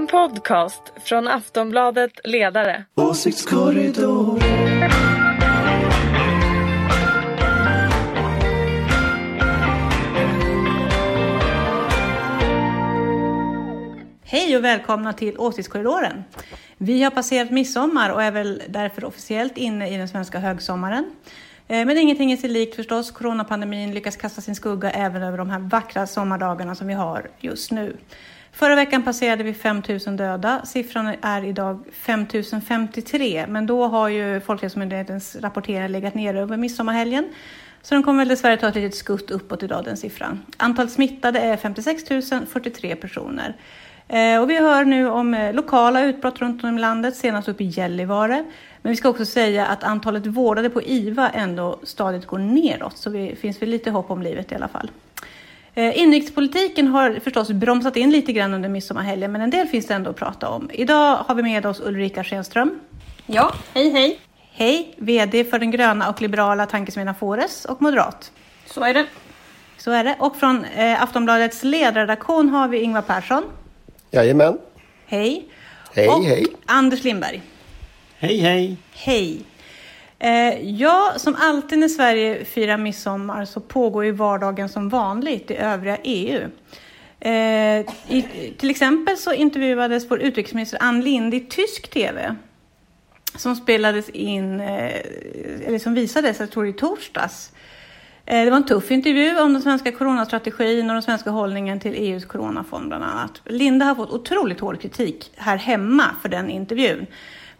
En podcast från Aftonbladet Ledare. Åsiktskorridor. Hej och välkomna till Åsiktskorridoren. Vi har passerat midsommar och är väl därför officiellt inne i den svenska högsommaren. Eh, men ingenting är sig likt förstås. Coronapandemin lyckas kasta sin skugga även över de här vackra sommardagarna som vi har just nu. Förra veckan passerade vi 5 000 döda. Siffran är idag 5 053, men då har ju Folkhälsomyndighetens rapportering legat nere över midsommarhelgen. Så den kommer väl dessvärre ta ett litet skutt uppåt idag, den siffran. Antalet smittade är 56 043 personer. Eh, och vi hör nu om eh, lokala utbrott runt om i landet, senast uppe i Gällivare. Men vi ska också säga att antalet vårdade på IVA ändå stadigt går neråt, så det finns väl lite hopp om livet i alla fall. Eh, Inrikespolitiken har förstås bromsat in lite grann under midsommarhelgen, men en del finns det ändå att prata om. Idag har vi med oss Ulrika Schenström. Ja, hej hej. Hej, VD för den gröna och liberala tankesmedjan Fores och moderat. Så är det. Så är det. Och från eh, Aftonbladets ledarredaktion har vi Ingvar Persson. Jajamän. Hej. Hej, och hej. Anders Lindberg. Hej, hej! Hej. Eh, ja, som alltid när Sverige firar midsommar så pågår ju vardagen som vanligt i övriga EU. Eh, i, till exempel så intervjuades vår utrikesminister Ann Linde i tysk TV. Som spelades in, eh, eller som visades, jag tror i torsdags. Eh, Det var en tuff intervju om den svenska coronastrategin och den svenska hållningen till EUs coronafond bland annat. Linda har fått otroligt hård kritik här hemma för den intervjun.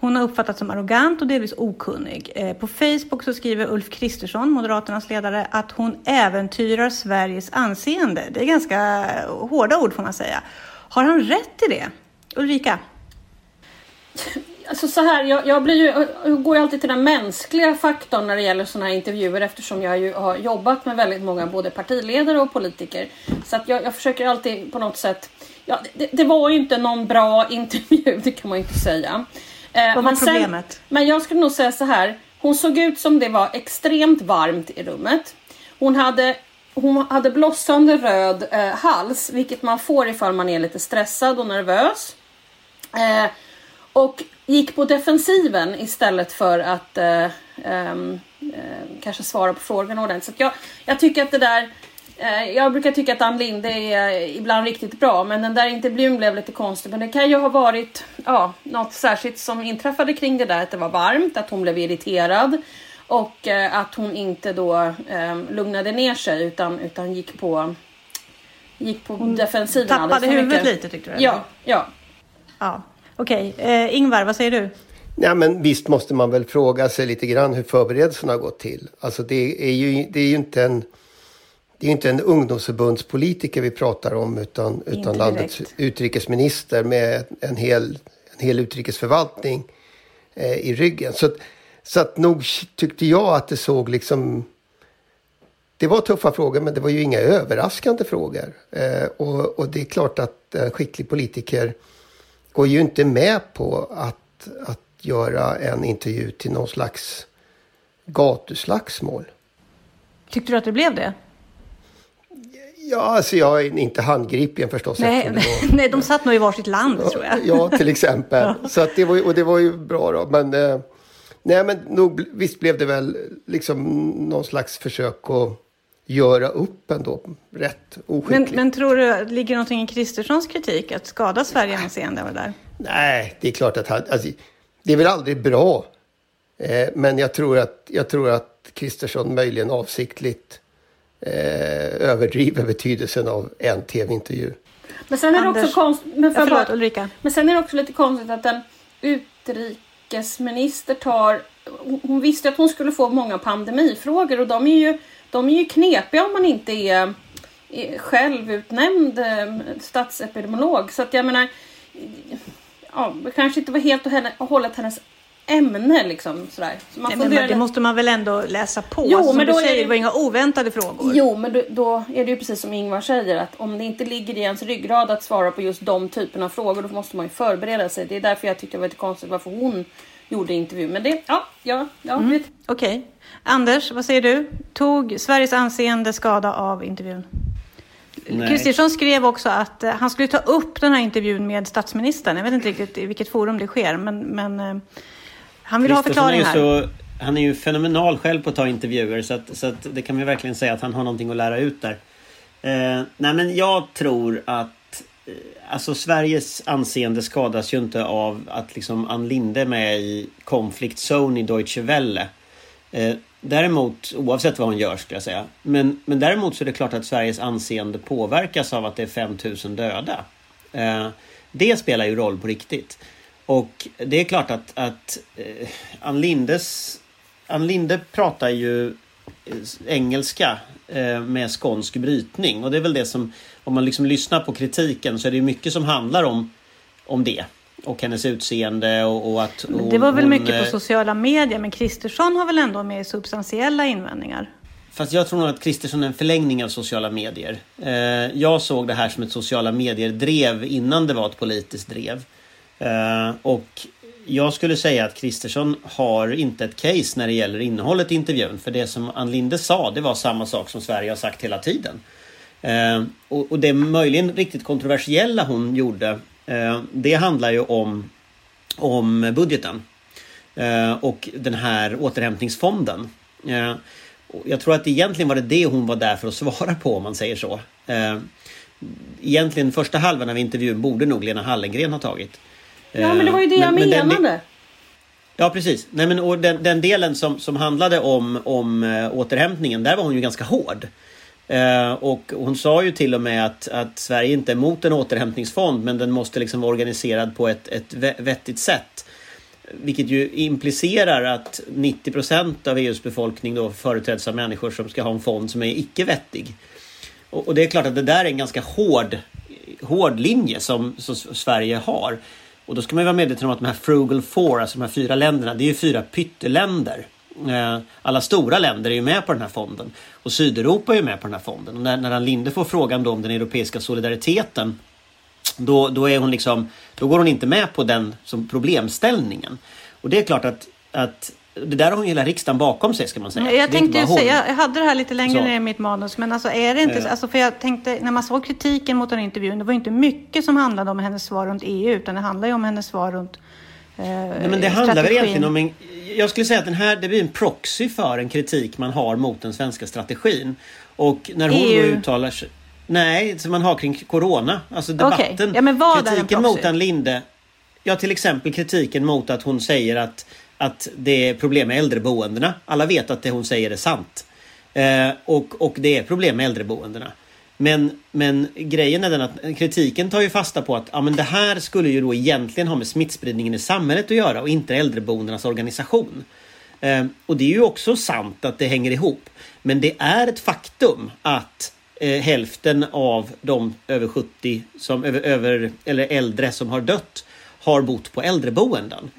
Hon har uppfattats som arrogant och delvis okunnig. Eh, på Facebook så skriver Ulf Kristersson, Moderaternas ledare, att hon äventyrar Sveriges anseende. Det är ganska hårda ord får man säga. Har han rätt i det? Ulrika? Alltså så här, jag, jag, blir ju, jag går ju alltid till den mänskliga faktorn när det gäller sådana här intervjuer eftersom jag ju har jobbat med väldigt många både partiledare och politiker. Så att jag, jag försöker alltid på något sätt... Ja, det, det var ju inte någon bra intervju, det kan man ju inte säga. Eh, Vad var men sen- problemet? men jag skulle nog säga så här. Hon såg ut som det var extremt varmt i rummet. Hon hade, hon hade blossande röd eh, hals, vilket man får ifall man är lite stressad och nervös. Eh, och gick på defensiven istället för att eh, ehm, eh, kanske svara på frågorna ordentligt. Så jag, jag tycker att det där jag brukar tycka att Ann Linde är ibland riktigt bra, men den där intervjun blev lite konstig. Men det kan ju ha varit ja, något särskilt som inträffade kring det där, att det var varmt, att hon blev irriterad och eh, att hon inte då eh, lugnade ner sig utan, utan gick på, gick på defensiven Tappade alldeles för huvudet lite tyckte du? eller? Ja, ja. ja. Okej, eh, Ingvar, vad säger du? Ja, men visst måste man väl fråga sig lite grann hur förberedelserna har gått till. Alltså det är ju, det är ju inte en... Det är inte en ungdomsförbundspolitiker vi pratar om utan, utan direkt. landets utrikesminister med en hel, en hel utrikesförvaltning eh, i ryggen. Så, så att nog tyckte jag att det såg liksom... Det var tuffa frågor men det var ju inga överraskande frågor. Eh, och, och det är klart att en skicklig politiker går ju inte med på att, att göra en intervju till någon slags gatuslagsmål. Tyckte du att det blev det? Ja, alltså jag är inte handgripen förstås. Nej, var- nej, de satt nog i varsitt land tror jag. Ja, till exempel. Så att det var, ju- och det var ju bra då. Men, eh, nej, men nog, visst blev det väl liksom någon slags försök att göra upp ändå. Rätt Men, oskickligt. men tror du, ligger någonting i Kristerssons kritik att skada Sverige anseende det där? Nej, det är klart att han... Alltså, det är väl aldrig bra. Eh, men jag tror att, jag tror att Kristersson möjligen avsiktligt eh, överdriver betydelsen av en tv-intervju. Men sen är det Anders- också konstigt... Men, jag förlåt, bara- Ulrika. men sen är det också lite konstigt att en utrikesminister tar... hon- visste att hon skulle få många pandemifrågor och de är ju, de är ju knepiga om man inte är, självutnämnd eh, statsepidemiolog. Så att jag menar... Ja, det kanske inte var helt och hållet hennes ämne liksom sådär. Så man Nej, men det måste man väl ändå läsa på? Jo, alltså, men du då är säger, det- det var inga oväntade frågor. Jo, men då, då är det ju precis som Ingvar säger att om det inte ligger i ens ryggrad att svara på just de typerna av frågor, då måste man ju förbereda sig. Det är därför jag tyckte det var lite konstigt varför hon gjorde intervjun. Men det, ja, ja, ja. vet. Okej. Anders, vad säger du? Tog Sveriges anseende skada av intervjun? Kristersson skrev också att eh, han skulle ta upp den här intervjun med statsministern. Jag vet inte riktigt i vilket forum det sker, men, men eh, han vill ha förklaring här. Så, han är ju fenomenal själv på att ta intervjuer så, att, så att det kan vi verkligen säga att han har någonting att lära ut där. Eh, nej men jag tror att eh, Alltså Sveriges anseende skadas ju inte av att liksom Ann Linde är med i Conflict Zone i Deutsche Welle. Eh, däremot, oavsett vad hon gör skulle jag säga. Men, men däremot så är det klart att Sveriges anseende påverkas av att det är 5000 döda. Eh, det spelar ju roll på riktigt. Och det är klart att, att eh, Ann Lindes... Ann Linde pratar ju eh, engelska eh, med skånsk brytning. Och det är väl det som, om man liksom lyssnar på kritiken så är det mycket som handlar om, om det och hennes utseende och, och att hon, Det var väl hon, mycket på sociala medier, men Kristersson har väl ändå mer substantiella invändningar? Fast jag tror nog att Kristersson är en förlängning av sociala medier. Jag såg det här som ett sociala medier-drev innan det var ett politiskt drev. Eh, och jag skulle säga att Kristersson har inte ett case när det gäller innehållet i intervjun. För det som Ann Linde sa, det var samma sak som Sverige har sagt hela tiden. Eh, och, och det möjligen riktigt kontroversiella hon gjorde, eh, det handlar ju om, om budgeten. Eh, och den här återhämtningsfonden. Eh, och jag tror att egentligen var det det hon var där för att svara på om man säger så. Eh, egentligen första halvan av intervjun borde nog Lena Hallengren ha tagit. Ja, men det var ju det jag Men- men den- menade. Ja precis. Nej, men, och den, den delen som, som handlade om, om äh, återhämtningen, där var hon ju ganska hård. Eh, och hon sa ju till och med att, att Sverige inte är emot en återhämtningsfond men den måste liksom vara organiserad på ett, ett vettigt sätt. Vilket ju implicerar att 90% av EUs befolkning då företräds av människor som ska ha en fond som är icke vettig. Och, och det är klart att det där är en ganska hård, hård linje som, som Sverige har. Och då ska man ju vara medveten om att de här Frugal Four, alltså de här fyra länderna, det är ju fyra pytteländer. Eh, alla stora länder är ju med på den här fonden. Och Sydeuropa är ju med på den här fonden. Och när, när Ann Linde får frågan då om den europeiska solidariteten då, då, är hon liksom, då går hon inte med på den som problemställningen. Och det är klart att, att det där har hon hela riksdagen bakom sig ska man säga. Jag är inte tänkte ju säga, jag hade det här lite längre Så. ner i mitt manus, men alltså är det inte, Eh. alltså för jag tänkte, när man såg kritiken mot den här intervjun, det var ju inte mycket som handlade om hennes svar runt EU, utan det handlar ju om hennes svar runt eh, Nej, men det handlar väl egentligen om en... Jag skulle säga att den här, det blir en proxy för en kritik man har mot den svenska strategin. Och när hon EU. uttalar sig... Nej, som man har kring Corona. Alltså debatten. Okej. Ja, kritiken mot Ann Linde. Ja, till exempel kritiken mot att hon säger att, att det är problem med äldreboendena. Alla vet att det hon säger är sant. Eh, och, och det är problem med äldreboendena. Men, men grejen är den att kritiken tar ju fasta på att ja, men det här skulle ju då egentligen ha med smittspridningen i samhället att göra och inte äldreboendenas organisation. Eh, och det är ju också sant att det hänger ihop. Men det är ett faktum att eh, hälften av de över 70 som över, över eller äldre som har dött har bott på äldreboenden.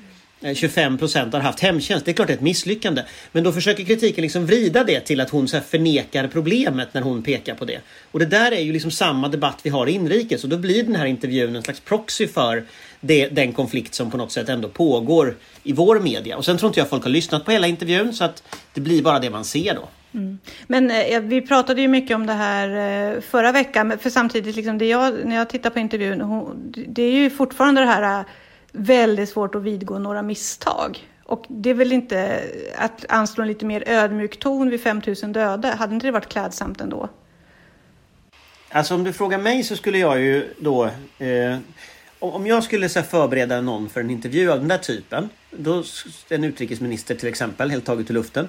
Eh, 25 procent har haft hemtjänst. Det är klart det är ett misslyckande. Men då försöker kritiken liksom vrida det till att hon så här förnekar problemet när hon pekar på det. Och det där är ju liksom samma debatt vi har inrikes och då blir den här intervjun en slags proxy för det, den konflikt som på något sätt ändå pågår i vår media. Och sen tror inte jag folk har lyssnat på hela intervjun så att det blir bara det man ser då. Mm. Men eh, vi pratade ju mycket om det här eh, förra veckan, för samtidigt, liksom, det jag, när jag tittar på intervjun, hon, det är ju fortfarande det här eh, väldigt svårt att vidgå några misstag. Och det är väl inte att anslå en lite mer ödmjuk ton vid 5000 döda, hade inte det varit klädsamt ändå? Alltså om du frågar mig så skulle jag ju då... Eh, om jag skulle så här, förbereda någon för en intervju av den där typen. Då, en utrikesminister till exempel, helt taget i luften.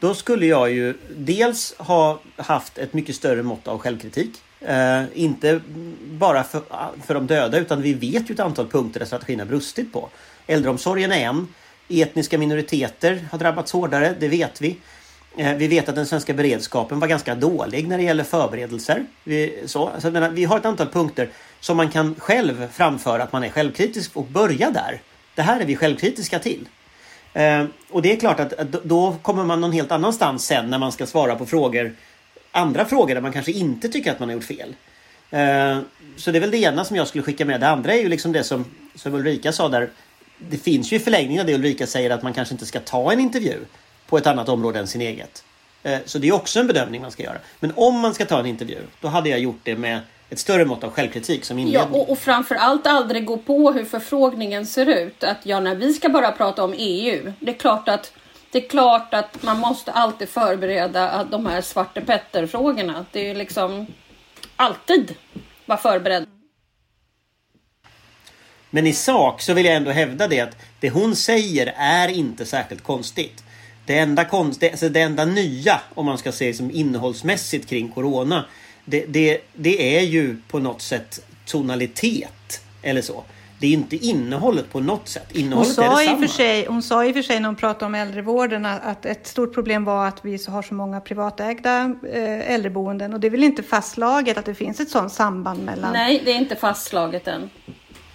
Då skulle jag ju dels ha haft ett mycket större mått av självkritik. Eh, inte bara för, för de döda utan vi vet ju ett antal punkter där strategin har brustit på. Äldreomsorgen är en. Etniska minoriteter har drabbats hårdare, det vet vi. Eh, Vi vet att den svenska beredskapen var ganska dålig när det gäller förberedelser. Vi, så, alltså menar, vi har ett antal punkter som man kan själv framföra att man är självkritisk och börja där. Det här är vi självkritiska till. Eh, och det är klart att, att då- då kommer man någon helt annanstans sen när man ska svara på frågor. Andra frågor där man kanske inte tycker att man har gjort fel. Eh, så det är väl det ena som jag skulle skicka med. Det andra är ju liksom det som, som Ulrika sa där. Det finns ju i förlängningen av det Ulrika säger att man kanske inte ska ta en intervju på ett annat område än sin eget. Eh, så det är också en bedömning man ska göra. Men om man ska ta en intervju, då hade jag gjort det med ett större mått av självkritik som Ja, inledning. och, och framförallt aldrig gå på hur förfrågningen ser ut. Att ja, när vi ska bara prata om EU. Det är klart att, det är klart att man måste alltid förbereda att de här Svarte Petter-frågorna. Det är ju liksom alltid vara förberedd. Men i sak så vill jag ändå hävda det att det hon säger är inte särskilt konstigt. Det enda, konst, alltså det enda nya, om man ska se som innehållsmässigt kring Corona, det, det, det är ju på något sätt tonalitet eller så. Det är inte innehållet på något sätt. Hon Innehållet är sa, i och detsamma. för sig, hon sa i och för sig när hon pratade om äldrevården att ett stort problem var att vi så har så många privatägda eh, äldreboenden och det är väl inte fastslaget att det finns ett sådant samband mellan... Nej, det är inte fastslaget än.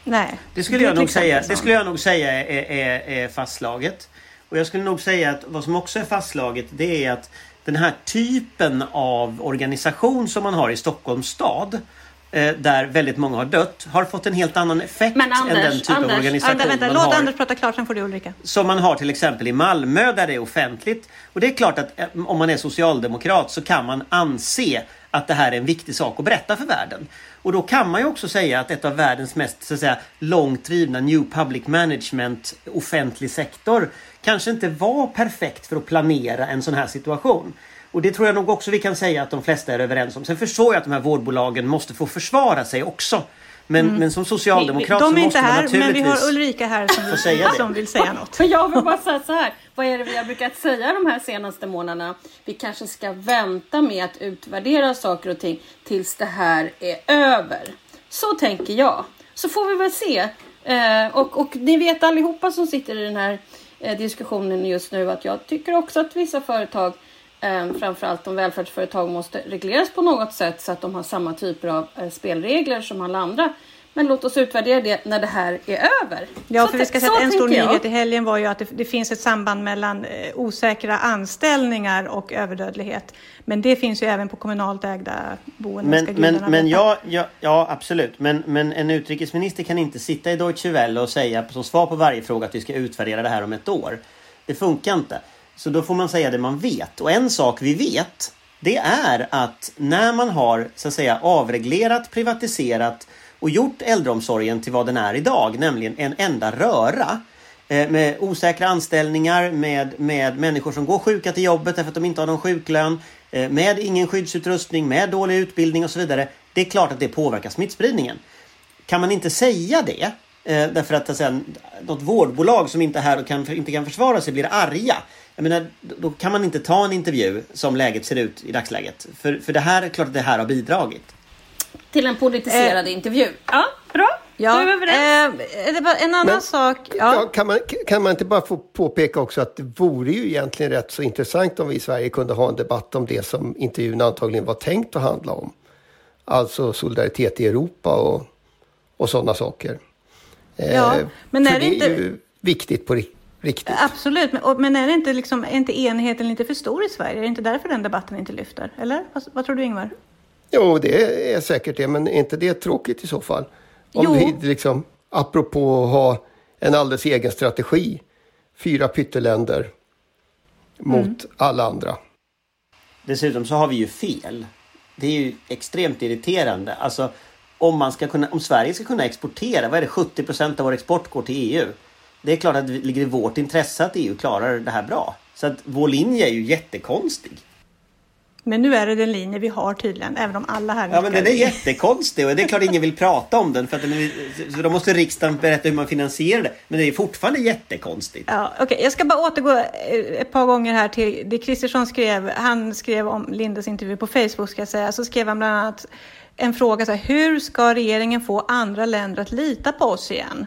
Nej. Det skulle, är jag nog säga, det skulle jag nog säga är, är, är fastslaget. Och jag skulle nog säga att vad som också är fastslaget det är att den här typen av organisation som man har i Stockholms stad där väldigt många har dött har fått en helt annan effekt Men Anders, än den typ Anders, av organisation Vänta, vänta, man låt har Anders prata klart, sen får du Ulrika. som man har till exempel i Malmö där det är offentligt. Och det är klart att eh, om man är socialdemokrat så kan man anse att det här är en viktig sak att berätta för världen. Och då kan man ju också säga att ett av världens mest så att säga, långt drivna New Public Management offentlig sektor kanske inte var perfekt för att planera en sån här situation. Och det tror jag nog också vi kan säga att de flesta är överens om. Sen förstår jag att de här vårdbolagen måste få försvara sig också. Men, men som socialdemokrat Mm. De så är måste inte man här, naturligtvis... men vi har Ulrika här som, vill, säga som vill säga något. För jag vill bara säga så här. Vad är det vi har brukat säga de här senaste månaderna? Vi kanske ska vänta med att utvärdera saker och ting tills det här är över. Så tänker jag. Så får vi väl se. Eh, och, och ni vet allihopa som sitter i den här eh, diskussionen just nu att jag tycker också att vissa företag eh, framförallt de välfärdsföretag måste regleras på något sätt så att de har samma typer av eh, spelregler som alla andra. Men låt oss utvärdera det när det här är över. Ja, Så för vi ska säga att en stor nyhet i helgen var ju att det, det finns ett samband mellan eh, osäkra anställningar och överdödlighet. Men det finns ju även på kommunalt ägda boenden. Men, men, men ja, ja, ja, absolut. Men, men en utrikesminister kan inte sitta i Deutsche Welle och säga som svar på varje fråga att vi ska utvärdera det här om ett år. Det funkar inte. Så då får man säga det man vet. Och en sak vi vet, det är att när man har så att säga avreglerat, privatiserat och gjort äldreomsorgen till vad den är idag, nämligen en enda röra eh, med osäkra anställningar, med, med människor som går sjuka till jobbet därför att de inte har någon sjuklön, eh, med ingen skyddsutrustning, med dålig utbildning och så vidare. Det är klart att det påverkar smittspridningen. Kan man inte säga det eh, därför att, säga, något vårdbolag som inte är här och kan, inte kan försvara sig blir arga. Jag menar, då kan man inte ta en intervju som läget ser ut i dagsläget. För, för det här är klart att det här har bidragit. Till en politiserad intervju. Ja, bra. Ja, överens. eh, det var en annan Men- sak. Ja. Ja. kan, man, kan man inte bara få påpeka också att det vore ju egentligen rätt så intressant om vi i Sverige kunde ha en debatt om det som intervjun antagligen var tänkt att handla om. Alltså solidaritet i Europa och, och sådana saker. Ja, Eh, men för är det det inte- är ju viktigt på ri- riktigt. Absolut, men, men är, det inte liksom, är inte enheten lite för stor i Sverige? Är det inte därför den debatten inte lyfter? Eller? Vad, vad tror du Ingvar? Jo, det är säkert det, men är inte det tråkigt i så fall? Om Jo. vi liksom, apropå att ha en alldeles egen strategi, fyra pytteländer mot Mm. alla andra. Dessutom så har vi ju fel. Det är ju extremt irriterande. Alltså, om, man ska kunna, om Sverige ska kunna exportera, vad är det, 70 procent av vår export går till EU. Det är klart att det ligger i vårt intresse att EU klarar det här bra. Så att vår linje är ju jättekonstig. Men nu är det den linje vi har tydligen, även om alla här Ja men den är jättekonstig och det är klart ingen vill prata om den för att den är, så då måste riksdagen berätta hur man finansierar det. Men det är fortfarande jättekonstigt. Ja, okej. Jag ska bara återgå eh, ett par gånger här till det Kristersson skrev. Han skrev om Lindes intervju på Facebook ska jag säga. Så skrev han bland annat en fråga så här, hur ska regeringen få andra länder att lita på oss igen?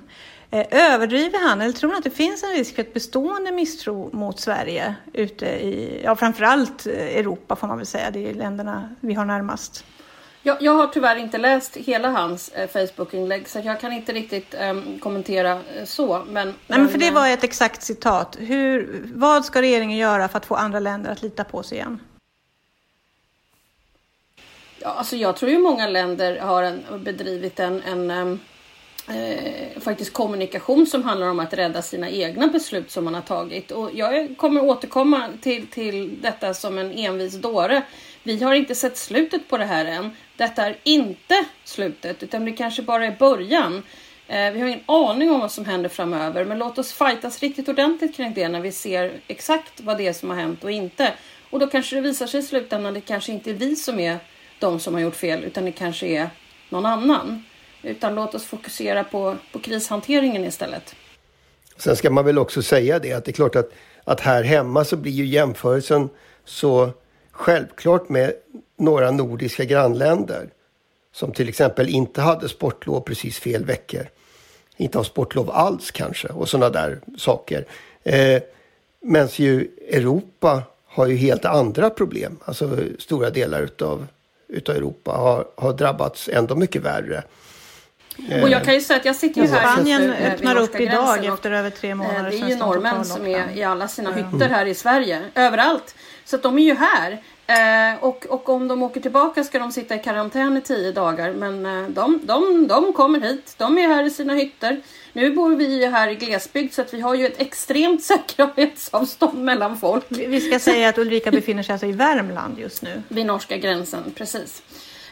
Eh, Överdriver han eller tror han att det finns en risk för ett bestående misstro mot Sverige ute i, ja framförallt eh, Europa får man väl säga, det är länderna vi har närmast. Jag, jag har tyvärr inte läst hela hans eh, Facebook-inlägg så jag kan inte riktigt ehm, kommentera så. Men, Nej, men för det var ett exakt citat. Hur, vad ska regeringen göra för att få andra länder att lita på oss igen? Ja, alltså jag tror ju många länder har en, bedrivit en, en, eh, faktiskt kommunikation som handlar om att rädda sina egna beslut som man har tagit. Och jag kommer återkomma till, till detta som en envis dåre. Vi har inte sett slutet på det här än. Detta är inte slutet, utan det kanske bara är början. Eh, vi har ingen aning om vad som händer framöver, men låt oss fightas riktigt ordentligt kring det när vi ser exakt vad det är som har hänt och inte. Och då kanske det visar sig i slutändan, det kanske inte är vi som är de som har gjort fel, utan det kanske är någon annan. Utan låt oss fokusera på, på krishanteringen istället. Sen ska man väl också säga det att det är klart att, att här hemma så blir ju jämförelsen så självklart med några nordiska grannländer som till exempel inte hade sportlov precis fel veckor. Inte har sportlov alls kanske och sådana där saker. Eh, Medan ju Europa har ju helt andra problem. Alltså stora delar utav, utav Europa har, har drabbats ändå mycket värre. Och jag kan ju säga att jag sitter ju här Spanien just nu, eh, vid öppnar upp idag efter över tre eh, månader. Det är ju norrmän som är i alla sina hytter här i Sverige. Överallt. Så att de är ju här. Eh, och, och om de åker tillbaka ska de sitta i karantän i tio dagar. Men eh, de, de, de kommer hit. De är här i sina hytter. Nu bor vi ju här i glesbygd så att vi har ju ett extremt säkerhetsavstånd mellan folk. Vi ska säga att Ulrika befinner sig alltså i Värmland just nu. Vid norska gränsen, precis.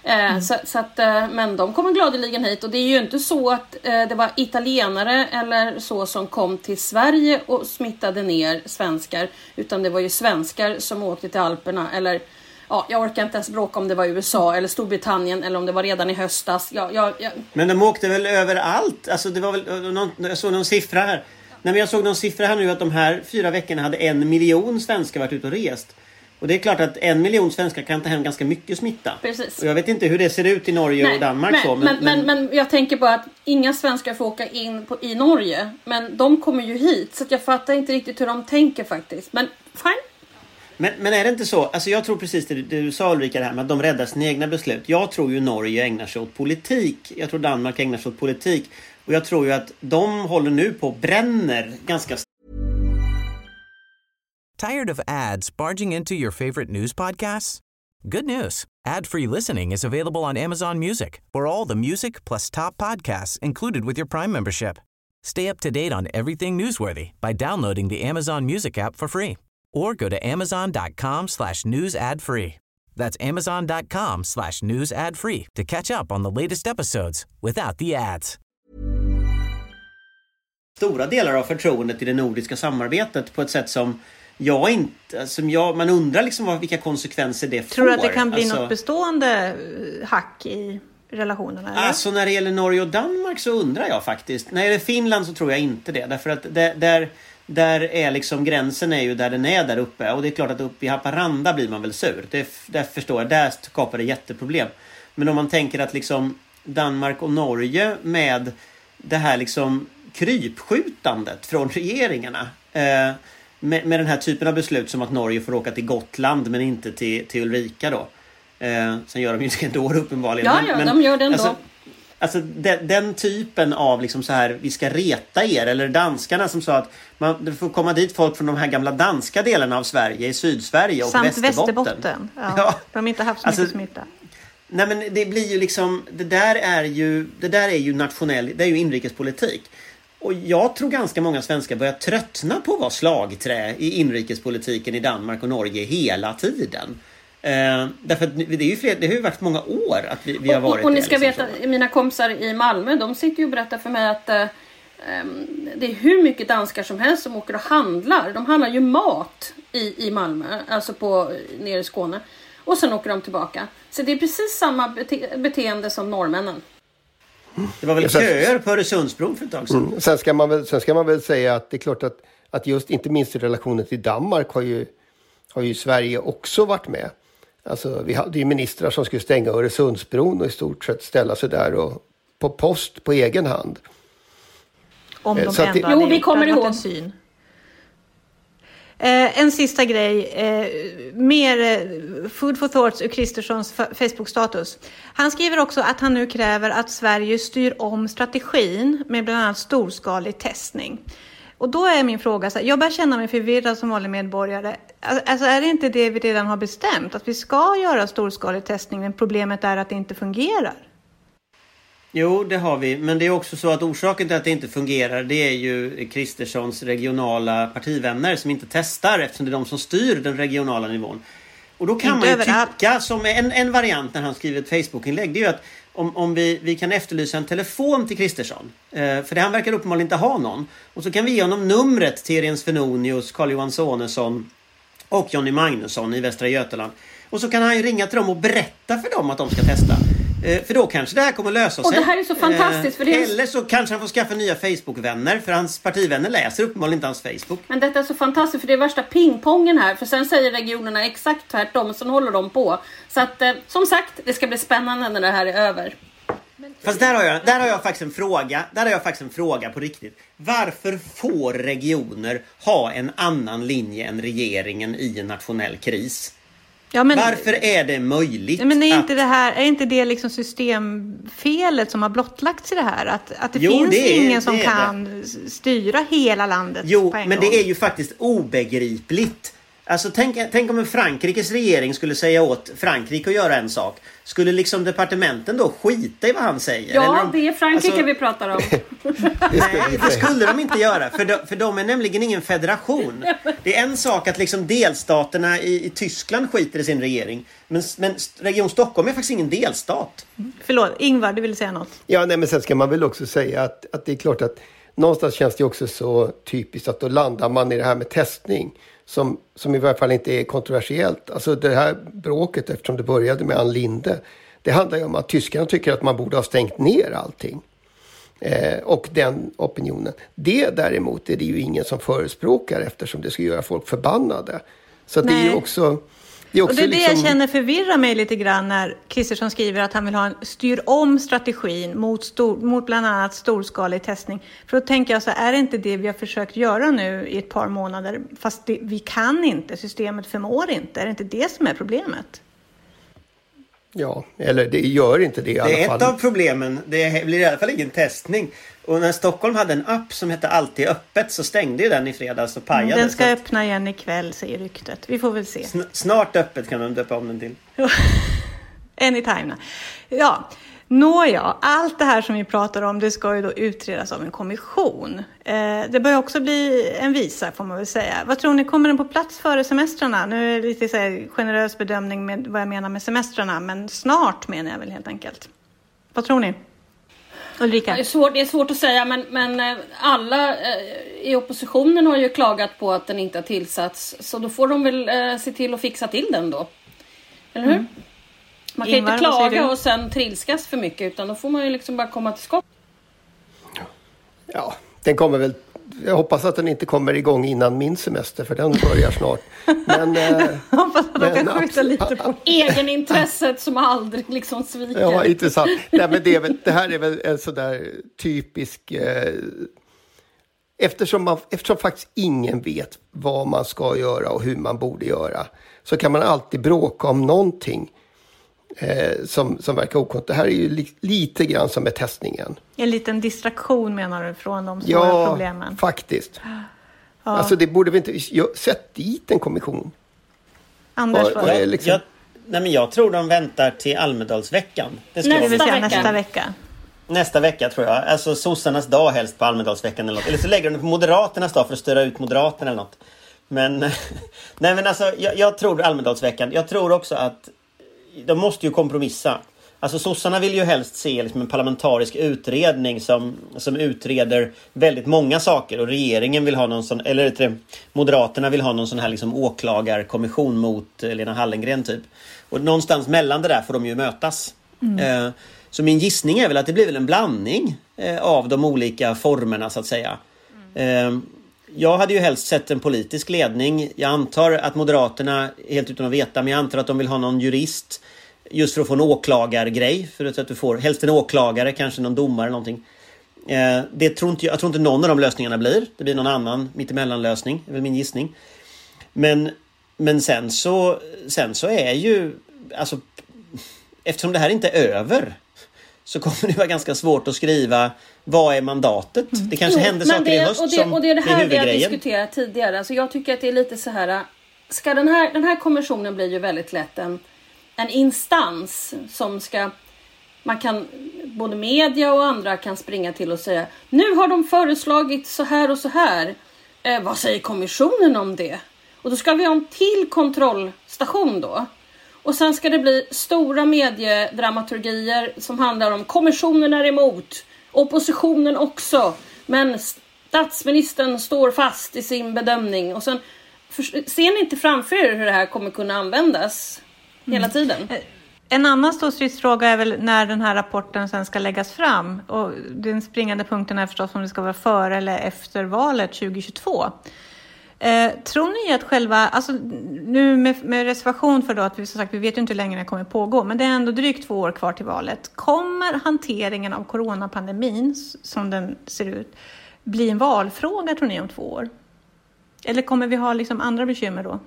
Eh, så, så att, eh, men de kommer gladeligen hit och det är ju inte så att eh, det var italienare eller så som kom till Sverige och smittade ner svenskar utan det var ju svenskar som åkte till Alperna eller ja, jag orkar inte ens bråka om det var USA eller Storbritannien eller om det var redan i höstas. Ja, ja, ja. Men de åkte väl överallt? Alltså det var väl någon, jag såg någon siffra här. Nej, men jag såg någon siffra här nu att de här fyra veckorna hade en miljon svenskar varit ute och rest. Och det är klart att en miljon svenskar kan ta hem ganska mycket smitta. Precis. Och jag vet inte hur det ser ut i Norge Nej, och Danmark men, så. men, men, men, jag tänker bara att inga svenskar får åka in på, i Norge. Men de kommer ju hit så jag fattar inte riktigt hur de tänker faktiskt. Men fine. Men, men är det inte så? Alltså jag tror precis det, det du sa Ulrika, det här med att de räddar sina egna beslut. Jag tror ju Norge ägnar sig åt politik. Jag tror Danmark ägnar sig åt politik. Och jag tror ju att de håller nu på och bränner ganska Tired of ads barging into your favorite news podcasts? Good news. Ad-free listening is available on Amazon Music for all the music plus top podcasts included with your Prime membership. Stay up to date on everything newsworthy by downloading the Amazon Music app for free or go to amazon.com slash news ad free. That's amazon.com slash news ad free to catch up on the latest episodes without the ads. stora delar av förtroendet i det nordiska samarbetet på ett sätt som jag inte... Som jag, man undrar liksom vad, vilka konsekvenser det får. Tror du att det kan bli Alltså- något bestående eh, hack i relationerna? Eller? Alltså när det gäller Norge och Danmark så undrar jag faktiskt. När det gäller Finland så tror jag inte det. Därför att det, där, där är liksom gränsen är ju där den är där uppe. Och det är klart att uppe i Haparanda blir man väl sur. Det, där förstår jag. Där skapar det jätteproblem. Men om man tänker att liksom Danmark och Norge med det här liksom krypskjutandet från regeringarna. Eh, med, med den här typen av beslut som att Norge får åka till Gotland men inte till, till Ulrika då. Eh, sen gör de ju det ändå uppenbarligen. Ja, men, ja, de gör det ändå. Alltså, alltså den, den typen av liksom så här, vi ska reta er. Eller danskarna som sa att man, det får komma dit folk från de här gamla danska delarna av Sverige, i Sydsverige och Samt Västerbotten. Västerbotten. Ja, Ja. De har inte haft så Alltså, mycket smitta. Nej men det blir ju liksom, det där är ju, det där är ju nationell, det är ju inrikespolitik. Och jag tror ganska många svenskar börjar tröttna på att vara slagträ i inrikespolitiken i Danmark och Norge hela tiden. Eh, därför att det, är ju fler, det har ju varit många år att vi, vi har varit och, och ni ska liksom veta, så. mina kompisar i Malmö, de sitter ju och berättar för mig att eh, ehm, det är hur mycket danskar som helst som åker och handlar. De handlar ju mat i, i Malmö, alltså på, nere i Skåne. Och sen åker de tillbaka. Så det är precis samma bete beteende som norrmännen. Det var väl köer på Öresundsbron för ett tag sedan. Mm. Sen, ska man väl, sen ska man väl säga att det är klart att, att just inte minst i relationen till Danmark har ju, har ju Sverige också varit med. Alltså, vi hade ju ministrar som skulle stänga Öresundsbron och i stort sett ställa sig där och på post på egen hand. Om Eh, de så att ändå det- hade Jo, vi kommer ihåg. En, syn. Eh, en sista grej. Eh, mer eh, food for thoughts ur Kristerssons fa- Facebook-status. Han skriver också att han nu kräver att Sverige styr om strategin med bland annat storskalig testning. Och då är min fråga, så här, jag börjar känna mig förvirrad som vanlig medborgare. Al- Alltså är det inte det vi redan har bestämt? Att vi ska göra storskalig testning men problemet är att det inte fungerar? Jo, det har vi. Men det är också så att orsaken till att det inte fungerar det är ju Kristerssons regionala partivänner som inte testar eftersom det är de som styr den regionala nivån. Och då kan Inte man ju överallt. tycka, som en, en variant när han skriver ett Facebook-inlägg, det är ju att om, om vi, vi kan efterlysa en telefon till Kristersson. Eh, för det, han verkar uppenbarligen inte ha någon. Och så kan vi ge honom numret till Irene Svenonius, Carl-Johan Sonesson och Jonny Magnusson i Västra Götaland. Och så kan han ju ringa till dem och berätta för dem att de ska testa. Eh, för då kanske det här kommer lösa Och sig. det här är så fantastiskt, för det är- Eller så kanske han får skaffa nya Facebook-vänner för hans partivänner läser uppenbarligen inte hans Facebook. Men detta är så fantastiskt för det är värsta pingpongen här. För sen säger regionerna exakt tvärtom och sen håller de på. Så att eh, som sagt, det ska bli spännande när det här är över. Fast där har, jag, där har jag faktiskt en fråga. Där har jag faktiskt en fråga på riktigt. Varför får regioner ha en annan linje än regeringen i en nationell kris? Ja, men, Varför är det möjligt? Men är inte att, det här, är inte det liksom systemfelet som har blottlagts i det här? Att, att det Jo, finns det är- ingen som kan styra hela landet Jo, men gång? det är ju faktiskt obegripligt. Alltså tänk, tänk om en Frankrikes regering skulle säga åt Frankrike att göra en sak. Skulle liksom departementen då skita i vad han säger? Eller Ja, om- det är Frankrike alltså- vi pratar om. Nej, det skulle de inte göra. För de, för de är nämligen ingen federation. Det är en sak att liksom delstaterna i, i Tyskland skiter i sin regering. Men, men Region Stockholm är faktiskt ingen delstat. Förlåt, Ingvar, du ville säga något? Ja, nej, men sen ska man väl också säga att, att det är klart att någonstans känns det också så typiskt att då landar man i det här med testning som, som i varje fall inte är kontroversiellt. Alltså det här bråket, eftersom det började med Ann Linde, det handlar ju om att tyskarna tycker att man borde ha stängt ner allting. Eh, och den opinionen. Det däremot är det ju ingen som förespråkar eftersom det ska göra folk förbannade. Så det är ju också... Det är Och det är det liksom, jag känner förvirrar mig lite grann när Kristersson skriver att han vill ha en styr om strategin mot, stor, mot bland annat storskalig testning. För då tänker jag så här, är det inte det vi har försökt göra nu i ett par månader? Fast det, vi kan inte, systemet förmår inte. Är det inte det som är problemet? Ja, eller det gör inte det i alla Det är fall. ett av problemen. Det blir i alla fall ingen testning. Och när Stockholm hade en app som hette Alltid öppet så stängde ju den i fredags och pajade. Den ska att öppna igen ikväll, säger ryktet. Vi får väl se. sn- Snart öppet kan de döpa om den till. Anytime. Ja, nåja, allt det här som vi pratar om det ska ju då utredas av en kommission. Eh, det bör ju också bli en visa får man väl säga. Vad tror ni, kommer den på plats före semestrarna? Nu är det lite så här generös bedömning med vad jag menar med semestrarna, men snart menar jag väl helt enkelt. Vad tror ni? Ulrika? Det är svårt, det är svårt att säga men, men eh, alla eh, i oppositionen har ju klagat på att den inte har tillsatts. Så då får de väl eh, se till att fixa till den då. Eller hur? Man kan Ingvar, inte klaga och sen trilskas för mycket utan då får man ju liksom bara komma till skott. Ja, den kommer väl... Jag hoppas att den inte kommer igång innan min semester för den börjar snart. Men, eh, Hoppas att de kan skjuta lite på. Egenintresset som aldrig liksom sviker. ja, intressant. Nej, men det, är väl, det här är väl en sådär typisk... Eh, eftersom, man, eftersom faktiskt ingen vet vad man ska göra och hur man borde göra så kan man alltid bråka om någonting eh, som, som verkar okont. Det här är ju li, lite grann som med testningen. En liten distraktion menar du från de svåra Ja, problemen? faktiskt. Alltså det borde vi inte... jag- Sätt dit en kommission. Anders, vad är liksom- Jag, nej men jag tror de väntar till Almedalsveckan. Nästa nästa vecka. vecka. nästa vecka tror jag. Alltså sossarnas dag helst på Almedalsveckan eller något. Eller så lägger de det på Moderaternas dag för att störa ut Moderaterna eller något. Men, nej men alltså jag, jag tror Almedalsveckan. Jag tror också att de måste ju kompromissa. Alltså sossarna vill ju helst se liksom en parlamentarisk utredning som, som utreder väldigt många saker och regeringen vill ha någon sån, eller du, Moderaterna vill ha någon sån här liksom åklagarkommission mot eh, Lena Hallengren typ. Och någonstans mellan det där får de ju mötas. Eh, så min gissning är väl att det blir väl en blandning eh, av de olika formerna så att säga. Eh, jag hade ju helst sett en politisk ledning. Jag antar att Moderaterna, helt utan att veta, men jag antar att de vill ha någon jurist. Just för att få en åklagargrej. För att du får helst en åklagare, kanske någon domare eller någonting. Eh, det tror inte, jag tror inte någon av de lösningarna blir. Det blir någon annan mittemellan-lösning, är väl min gissning. Men, men sen så, sen så är ju, alltså, eftersom det här inte är över så kommer det vara ganska svårt att skriva vad är mandatet? Det kanske Jo, händer men saker det, i höst och det, som och det är det här vi har diskuterat tidigare. Alltså jag tycker att det är lite så här. Ska den här, den här kommissionen blir ju väldigt lätt en, en instans som ska man kan både media och andra kan springa till och säga nu har de föreslagit så här och så här. Eh, vad säger kommissionen om det? Och då ska vi ha en till kontrollstation då. Och sen ska det bli stora mediedramaturgier som handlar om kommissionen är emot, oppositionen också, men statsministern står fast i sin bedömning. Och sen ser ni inte framför er hur det här kommer kunna användas hela mm. tiden? Mm. En annan stor stridsfråga är väl när den här rapporten sen ska läggas fram. Och den springande punkten är förstås om det ska vara före eller efter valet 2022. Eh, tror ni att själva, alltså nu med, med, reservation för då att vi som sagt, vi vet ju inte hur länge det kommer pågå, men det är ändå drygt två år kvar till valet. Kommer hanteringen av coronapandemin som den ser ut bli en valfråga tror ni om två år? Eller kommer vi ha liksom andra bekymmer då?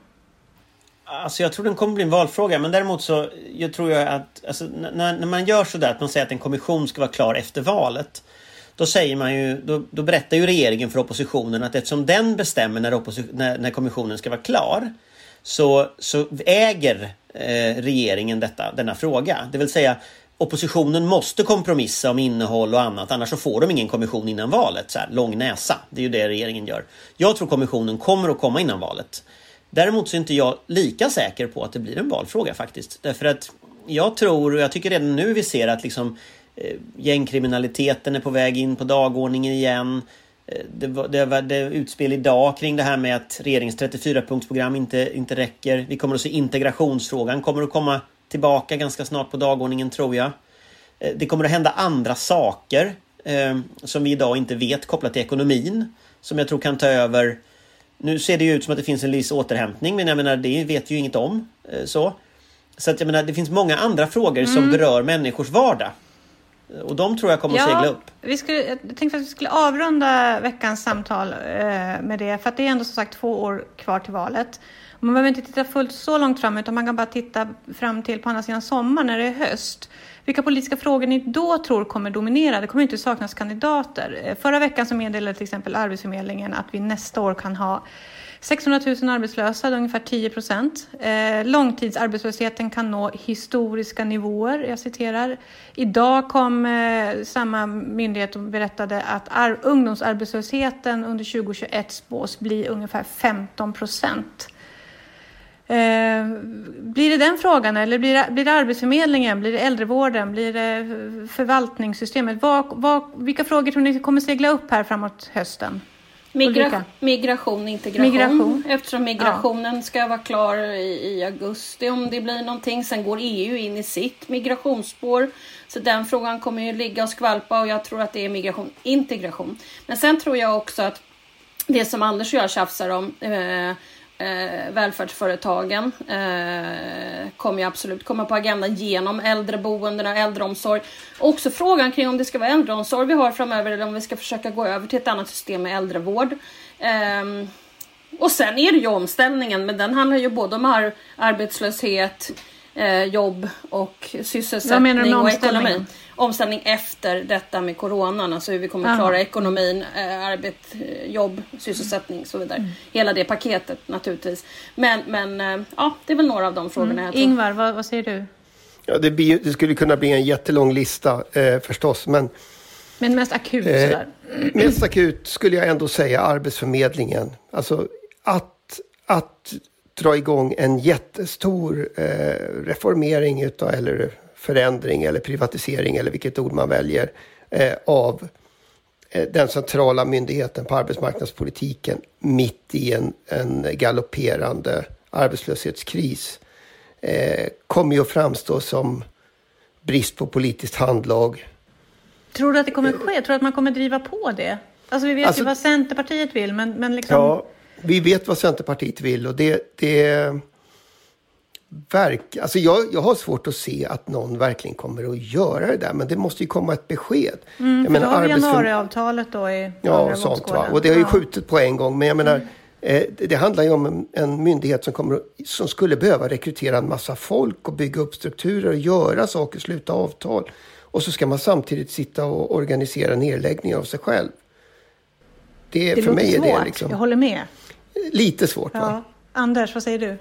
Alltså jag tror den kommer bli en valfråga men däremot så jag tror jag att alltså, när, när man gör sådär att man säger att en kommission ska vara klar efter valet. Då säger man ju, då, då berättar ju regeringen för oppositionen att eftersom den bestämmer när, när, när kommissionen ska vara klar så, så äger eh, regeringen detta, denna fråga. Det vill säga oppositionen måste kompromissa om innehåll och annat annars så får de ingen kommission innan valet. Så här, lång näsa. Det är ju det regeringen gör. Jag tror kommissionen kommer att komma innan valet. Däremot så är inte jag lika säker på att det blir en valfråga faktiskt. Därför att jag tror, och jag tycker redan nu vi ser att liksom gängkriminaliteten är på väg in på dagordningen igen. Eh, det, var, det var det utspel idag kring det här med att regeringens 34-punktsprogram inte, inte räcker. Vi kommer att se integrationsfrågan kommer att komma tillbaka ganska snart på dagordningen tror jag. Eh, det kommer att hända andra saker eh, som vi idag inte vet kopplat till ekonomin. Som jag tror kan ta över nu ser det ju ut som att det finns en viss återhämtning men jag menar det vet vi ju inget om. Eh, så så att jag menar det finns många andra frågor mm. som berör människors vardag. Och de tror jag kommer ja, att segla upp. Vi skulle, jag tänkte att vi skulle avrunda veckans samtal eh, med det. För att det är ändå som sagt två år kvar till valet. Man behöver inte titta fullt så långt fram utan man kan bara titta fram till på andra sidan sommar när det är höst. Vilka politiska frågor ni då tror kommer dominera? Det kommer inte saknas kandidater. Eh, förra veckan så meddelade till exempel Arbetsförmedlingen att vi nästa år kan ha 600 000 arbetslösa, ungefär 10 procent. Eh, långtidsarbetslösheten kan nå historiska nivåer. Jag citerar. Idag kom eh, samma myndighet och berättade att ungdomsarbetslösheten under 2021 spås bli ungefär 15 procent. Eh, blir det den frågan eller blir det, blir det Arbetsförmedlingen, blir det äldrevården, blir det eh, förvaltningssystemet? Vad, vad, vilka frågor tror ni kommer segla upp här framåt hösten? Migra migration, integration. Migration. Eftersom migrationen ja. ska vara klar i, i, augusti om det blir någonting. Sen går EU in i sitt migrationsspår. Så den frågan kommer ju ligga och skvalpa och jag tror att det är migration, integration. Men sen tror jag också att det som Anders och jag tjafsar om eh, eh, välfärdsföretagen eh, kommer ju absolut komma på agendan genom äldreboenden och äldreomsorg. Också frågan kring om det ska vara äldreomsorg vi har framöver eller om vi ska försöka gå över till ett annat system med äldrevård. Eh, och sen är det ju omställningen, men den handlar ju både om ar arbetslöshet, eh, jobb och sysselsättning och ekonomi. Omställning efter detta med coronan, alltså hur vi kommer klara ekonomin, eh, arbete, eh, jobb, sysselsättning och så vidare. Mm. Hela det paketet naturligtvis. Men, men eh, ja, det är väl några av de frågorna. Mm. Ingvar, vad, vad, säger du? Ja, det, blir, det, skulle kunna bli en jättelång lista eh, förstås, men men mest akut eh, sådär? Mest akut skulle jag ändå säga Arbetsförmedlingen. Alltså att, att dra igång en jättestor eh, reformering utav, eller förändring eller privatisering eller vilket ord man väljer eh, av eh, den centrala myndigheten på arbetsmarknadspolitiken mitt i en, en galopperande arbetslöshetskris eh, kommer ju att framstå som brist på politiskt handlag. Tror du att det kommer ske? Tror du att man kommer driva på det? Alltså vi vet alltså, ju vad Centerpartiet vill men, men liksom... Ja, vi vet vad Centerpartiet vill och det, det verk, alltså jag, jag har svårt att se att någon verkligen kommer att göra det där. Men det måste ju komma ett besked. Mm, jag menar, då har vi januariavtalet då i Ja, sånt va. Och det har ju skjutit på en gång. Men jag menar, mm. eh, det, det, handlar ju om en, en, myndighet som, kommer, som skulle behöva rekrytera en massa folk och bygga upp strukturer och göra saker, sluta avtal. Och så ska man samtidigt sitta och organisera nedläggning av sig själv. Det, det för mig svårt. är det liksom... Jag håller med. Lite svårt ja. va? Anders, vad säger du?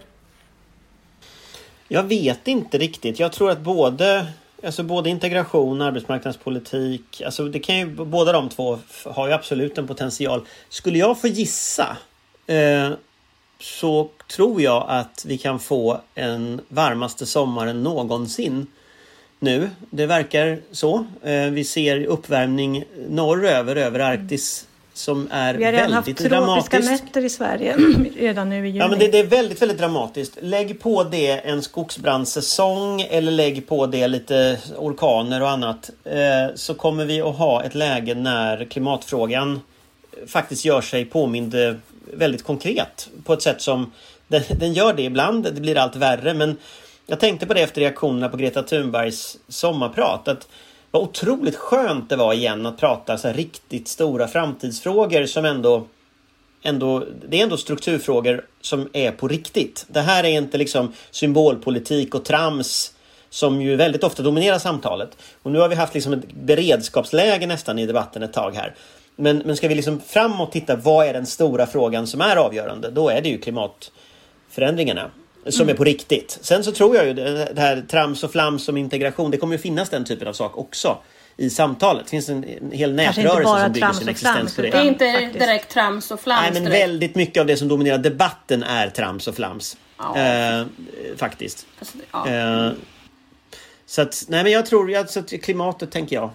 Jag vet inte riktigt. Jag tror att både Alltså både integration och arbetsmarknadspolitik. Alltså det kan ju, båda de två har ju absolut en potential. Skulle jag få gissa eh, så tror jag att vi kan få en varmaste sommaren någonsin nu. Det verkar så. Eh, vi ser uppvärmning norröver över Arktis som är Vi har redan haft väldigt tropiska dramatiskt. nätter i Sverige redan nu i juni. Ja men det, det är väldigt, väldigt dramatiskt. Lägg på det en skogsbrandsäsong eller lägg på det lite orkaner och annat. Eh, så kommer vi att ha ett läge när klimatfrågan faktiskt gör sig påmind eh, väldigt konkret. På ett sätt som den, den gör det ibland. Det blir allt värre men jag tänkte på det efter reaktionerna på Greta Thunbergs sommarprat. Att vad otroligt skönt det var igen att prata så här riktigt stora framtidsfrågor som ändå ändå, det är ändå strukturfrågor som är på riktigt. Det här är inte liksom symbolpolitik och trams som ju väldigt ofta dominerar samtalet. Och nu har vi haft liksom ett beredskapsläge nästan i debatten ett tag här. Men, men ska vi liksom framåt titta, vad är den stora frågan som är avgörande? Då är det ju klimatförändringarna som är på riktigt. Sen så tror jag ju det det här trams och flams om integration, det kommer ju finnas den typen av sak också i samtalet. Det finns en, en hel nätrörelse som bygger trams sin och existens på det. Det är inte Faktiskt. direkt trams och flams Nej men direkt. väldigt mycket av det som dominerar debatten är trams och flams. Ja. Eh, faktiskt. Alltså, ja. Eh, så att, nej men jag tror, jag, så att klimatet tänker jag.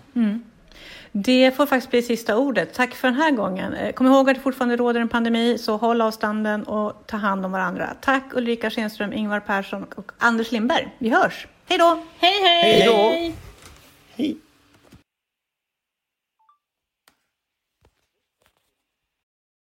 Det får faktiskt bli sista ordet. Tack för den här gången. Eh, Kom ihåg att det fortfarande råder en pandemi, så håll avstånden och ta hand om varandra. Tack Ulrika Schenström, Ingvar Persson och Anders Lindberg. Vi hörs. Hej då! Hej hej! Hej då. Hej.